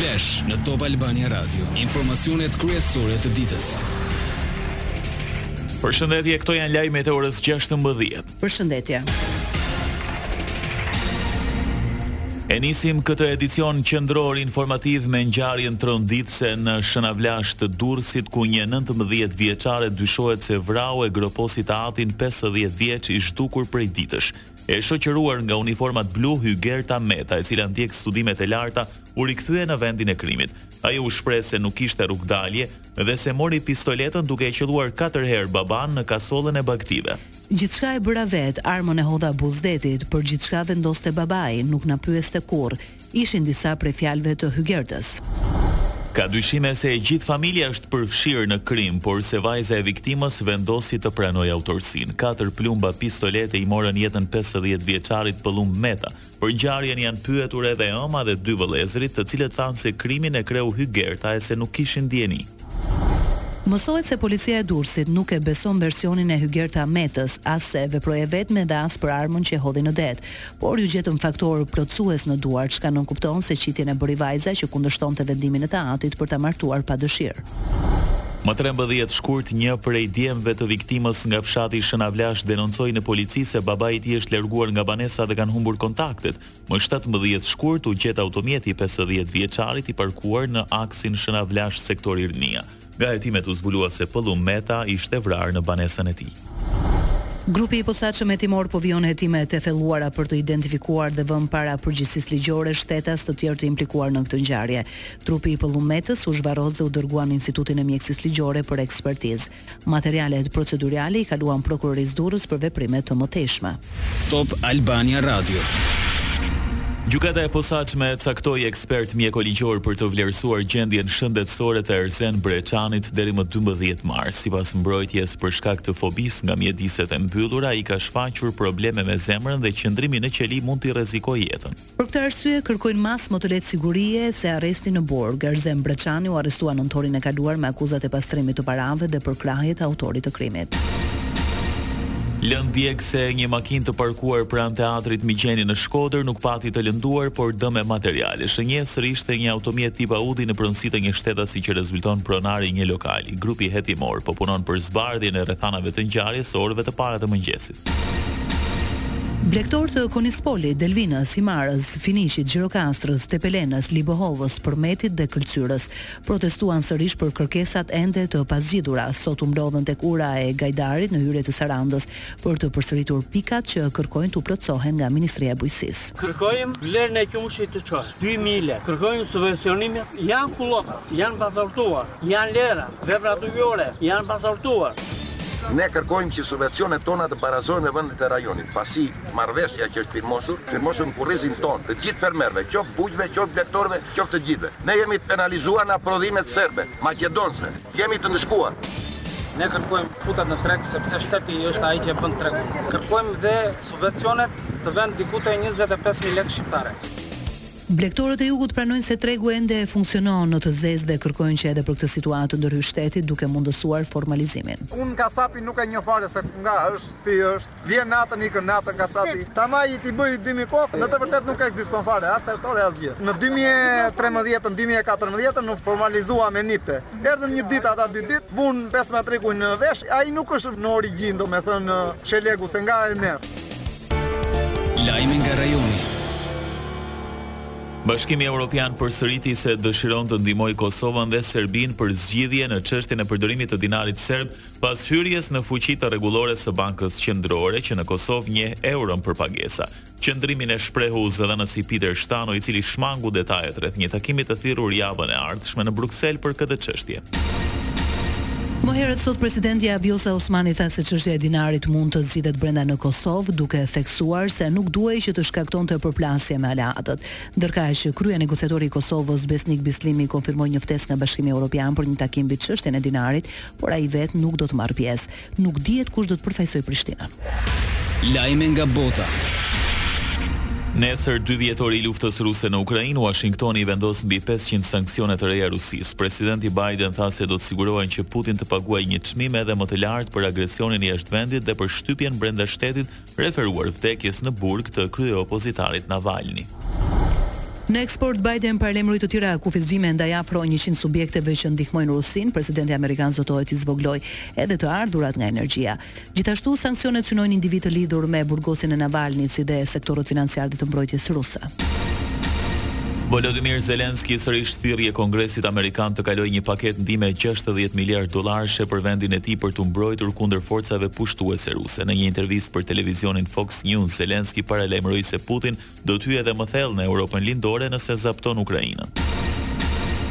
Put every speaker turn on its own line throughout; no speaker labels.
Flash në Top Albania Radio, informacionet kryesore të ditës.
Përshëndetje, këto janë lajmet e orës 16.
Përshëndetje.
E nisim këtë edicion qendror informativ me ngjarjen tronditëse në Shënavlash të Durrësit ku një 19 vjeçare dyshohet se vrau e groposi të atin 50 vjeç i zhdukur prej ditësh. E shoqëruar nga uniformat blu Hygerta Meta, e cila ndjek studimet e larta, u rikthye në vendin e krimit. Ajo u shpreh se nuk kishte rrugëdalje dhe se mori pistoletën duke e qëlluar katër herë babanë në kasollën e bagëtive.
Gjithçka e bëra vetë, armën e hodha buzë detit, për gjithçka vendoste babai, nuk na pyeste kurrë. Ishin disa prej fjalëve të Hygertës.
Ka dyshime se e gjithë familja është përfshirë në krim, por se vajza e viktimës vendosi të pranojë autorësinë. Katër plumba pistolete i morën jetën pesëdhjetë vjeçarit Pëllumb Meta. Për ngjarjen janë pyetur edhe e ëma dhe dy vëllezërit, të cilët thanë se krimin e kreu Hygerta e se nuk kishin dijeni.
Mësohet se policia e Durrësit nuk e beson versionin e Hygerta Metës, as se veproi e vetme dhe as për armën që e hodhi në det. Por iu gjetën faktorë plotësues në duar, çka nënkupton se qitjen e bëri vajza që kundërshtonte vendimin e të atit për ta martuar pa dëshirë.
Më trembëdhjetë shkurt, një prej djemve të viktimës nga fshati Shënavlash denoncoi në polici se babai i tij është larguar nga banesa dhe kanë humbur kontaktet. Më shtatëmbëdhjetë shkurt u gjet automjeti i pesëdhjetë vjeçarit i parkuar në aksin Shënavlash-Sektori Rinia. Nga hetimet u zbulua se Pëllumb Meta ishte vrarë në banesën e tij.
Grupi i posaçëm hetimor po vijon hetime të thelluara për të identifikuar dhe vënë para përgjegjësisë ligjore shtetas të tjerë të implikuar në këtë ngjarje. Trupi i Pëllumb Metës u zhvarros dhe u dërgua në Institutin e Mjekësisë Ligjore për ekspertizë. Materialet procedurale i kaluan Prokurorisë Durrës për veprime të mëtejshme.
Top Albania Radio.
Gjykata e Posaçme caktoi ekspert mjeko-ligjor për të vlerësuar gjendjen shëndetësore të Erzen Breçanit deri më dymbëdhjetë mars. Sipas mbrojtjes, për shkak të fobisë nga mjediset e mbyllura, ai ka shfaqur probleme me zemrën dhe qëndrimi në qeli mund t'i rrezikojë jetën.
Për këtë arsye, kërkojnë masë më të lehtë sigurie se arresti në burg. Erzen Breçani u arrestua nëntorin e kaluar me akuzat e pastrimit të parave dhe përkrahje të autorit të krimit.
Lëndë djegëse një makine të parkuar pranë Teatrit Migjeni në Shkodër nuk pati të lënduar, por dëme materiale. Shënjestër ishte një automjet tip Audi në pronësi të një shtetasi që rezulton pronar i një lokali. Grupi hetimor po punon për zbardhjen e rrethanave të ngjarjes së orëve të para të mëngjesit.
Blegtorë të Konispolit, Delvinës, Himarës, Finishit, Gjirokastrës, Tepelenës, Libohovës, Përmetit dhe Këlcyrës protestuan sërish për kërkesat ende të pazgjidhura. Sot u mblodhën tek ura e Gajdarit në hyrje të Sarandës për të përsëritur pikat që kërkojnë t'u plotësohen nga Ministria e Bujqësisë.
Kërkojmë vlerën e qumështit të çohet dy mijë lekë, kërkojmë subvencionime, janë kullotat, janë pa sortuar. Janë lera, veprat ujore, janë pa sortuar.
Ne kërkojmë që subvencionet tona të barazohen me vendet e rajonit, pasi marrëveshja që është firmosur, firmosur në kurrizin tonë, të gjithë fermerëve, qoftë bujqve, qoftë blegtorëve, qoftë të gjithëve. Ne jemi të penalizuar nga prodhimet serbe, maqedonse. Jemi të ndëshkuar.
Ne kërkojmë kuotat në treg sepse shteti është ai që e bën tregun. Kërkojmë dhe subvencionet të venë diku te njëzet e pesë mijë lekë shqiptare.
Blegtorët e jugut pranojnë se tregu ende funksionon në të zezë dhe kërkojnë që edhe për këtë situatë të ndërhyjë shteti duke mundësuar formalizimin.
Unë kasapin nuk e njoh fare se nga është, si është, vjen natën ikën natën kasapi, tani ai t'i bën dy mijë kokë, në të vërtetë nuk ekziston fare as thertore asgjë. Në dy mijë e trembëdhjetë, dy mijë e katërmbëdhjetë nuk u formalizua me nipte. Erdhën një ditë ata dy ditë, vunë pesë matrikuj në vesh, ai nuk është në origjinë, domethënë shelegu se nga e merr.
Lajme nga rajoni.
Bashkimi Evropian përsëriti se dëshiron të ndihmojë Kosovën dhe Serbinë për zgjidhje në çështjen e përdorimit të dinarit serb pas hyrjes në fuqi të rregullores së Bankës Qendrore që në Kosovë njeh euron për pagesa. Qëndrimin e shprehu zëdhënësi Peter Stano, i cili shmangu detajet rreth një takimi të thirrur javën e ardhshme në Bruksel për këtë çështje.
Më herët sot presidentja Vjosa Osmani tha se çështja e dinarit mund të zgjidhet brenda në Kosovë, duke theksuar se nuk duhej që të shkaktonte përplasje me aleatët. Ndërkaq, kryenegociatori i Kosovës, Besnik Bislimi konfirmoi një ftesë nga Bashkimi Evropian për një takim mbi çështjen e dinarit, por ai vetë nuk do të marrë pjesë. Nuk dihet kush do të përfaqësojë Prishtinën.
Lajme nga bota.
Nesër, dy vjetori i luftës ruse në Ukrainë, Uashingtoni i vendos mbi pesëqind sanksione të reja Rusisë. Presidenti Biden tha se do të sigurohen që Putin të paguajë një çmim edhe më të lartë për agresionin jashtë vendit dhe për shtypjen brenda shtetit referuar vdekjes në burg të kryeopozitarit Navalny.
Në eksport, Biden paralajmëroi të tjera kufizime ndaj afro njëqind subjekteve që ndihmojnë Rusinë, presidenti amerikan zotohet t'i zvogëlojë edhe të ardhurat nga energjia. Gjithashtu, sanksionet synojnë individë të lidhur me burgosjen e Navalny-t si dhe sektorët financiarë dhe të mbrojtjes ruse.
Volodymyr Zelensky sërish thirrje Kongresit amerikan të kalojë një paketë ndihme gjashtëdhjetë miliardë dollarëshe për vendin e tij për t'u mbrojtur kundër forcave pushtuese ruse. Në një intervistë për televizionin Fox News, Zelensky paralajmëroi se Putin do të hyjë edhe më thellë në Europën Lindore nëse zapton Ukrainën.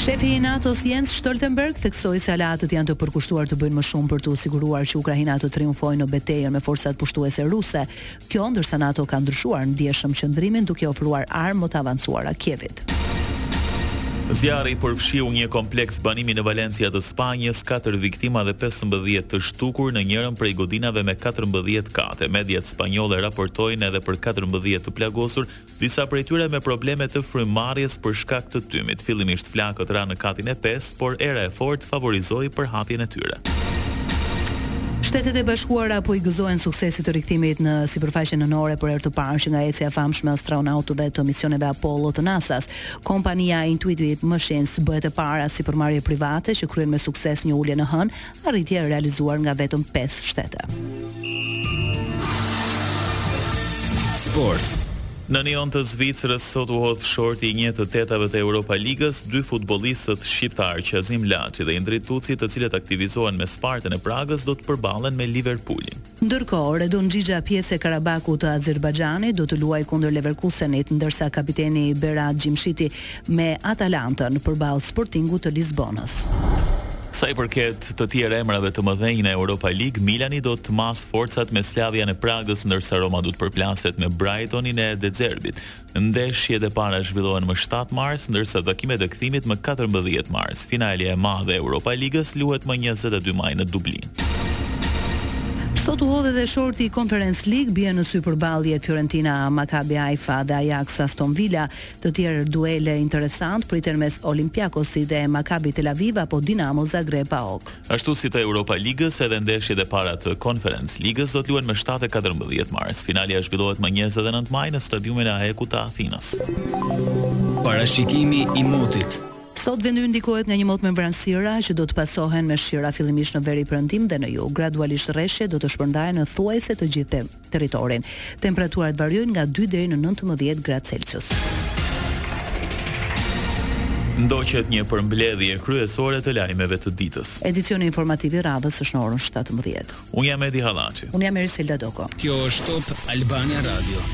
Shefi i NATO-s Jens Stoltenberg theksoi se aleatët janë të përkushtuar të bëjnë më shumë për t'u siguruar që Ukraina të triumfojë në betejën me forcat pushtuese ruse. Kjo ndërsa NATO ka ndryshuar ndjeshëm qëndrimin duke ofruar armë më të avancuara Kievit.
Zjarri përfshiu një kompleks banimi në Valencia të Spanjës, katër viktima dhe pesëmbëdhjetë të zhdukur në njërën prej godinave me katërmbëdhjetë kate. Mediat spanjolle raportojnë edhe për katërmbëdhjetë të plagosur, disa prej tyre me probleme të frymëmarrjes për shkak të tymit. Fillimisht flakët ranë në katin e pestë, por era e fortë favorizoi përhapjen e tyre.
Shtetet e Bashkuara po i gëzohen suksesit të rikthimit në sipërfaqen hënore për herë të parë që nga ecja e famshme e astronautëve të misioneve Apollo të NASA-s. Kompania Intuitive Machines bëhet e para sipërmarrje private që kryen me sukses një ulje në hënë arritje e realizuar nga vetëm pesë shtete.
Sport. Në Nion të Zvicrës sot u hodh shorti i një të tetave të Europa Ligës, dy futbollistët shqiptarë, Qazim Laçi dhe Indrit Tuci, të cilët aktivizohen me Spartën e Pragës, do të përballen me Liverpoolin.
Ndërkohë, Redon Xhixha pjesë e Karabakut të Azerbajxhanit do të luajë kundër Leverkusenit, ndërsa kapiteni Berat Gjimshiti me Atalantën përballë Sportingut të Lisbonës.
Sa i përket të tjerë emrave të mëdhenj në Europa League, Milani do të masë forcat me Slavian e Pragës, ndërsa Roma do të përplaset me Brightonin e De Zerbit. Ndeshjet e para zhvillohen më shtatë mars, ndërsa takimet e kthimit më katërmbëdhjetë mars. Finalja e madhe e Europa Ligës luhet më njëzet e dy maj në Dublin.
Sot u hodh edhe shorti i Conference League, bien në sy përballjet Fiorentina Maccabi Haifa dhe Ajax Aston Villa. Të tjerë duele interesantë priten mes Olympiakosit dhe Maccabi Tel Aviv apo Dinamo Zagreb Paok.
Ashtu si të Europa Ligës, edhe ndeshjet e para të Conference Ligës do të luhen më shtatë e katërmbëdhjetë mars. Finalja zhvillohet më njëzet e nëntë maj në stadiumin e AEK-ut të Athinës.
Parashikimi i motit.
Sot vendi ndikohet nga një mot me vranësira, që do të pasohen me shi ra fillimisht në veri-perëndim dhe në jug. Gradualisht reshje do të shpërndahen në thuajse të gjithë territorin. Temperaturat variojnë nga dy deri në nëntëmbëdhjetë gradë Celsius.
Ndoqët një përmbledhje kryesore të lajmeve të ditës.
Edicioni informativ i radhës është në orën shtatëmbëdhjetë.
Unë jam Edi Hallaçi.
Unë jam Erselda Doko.
Kjo është Top Albania Radio.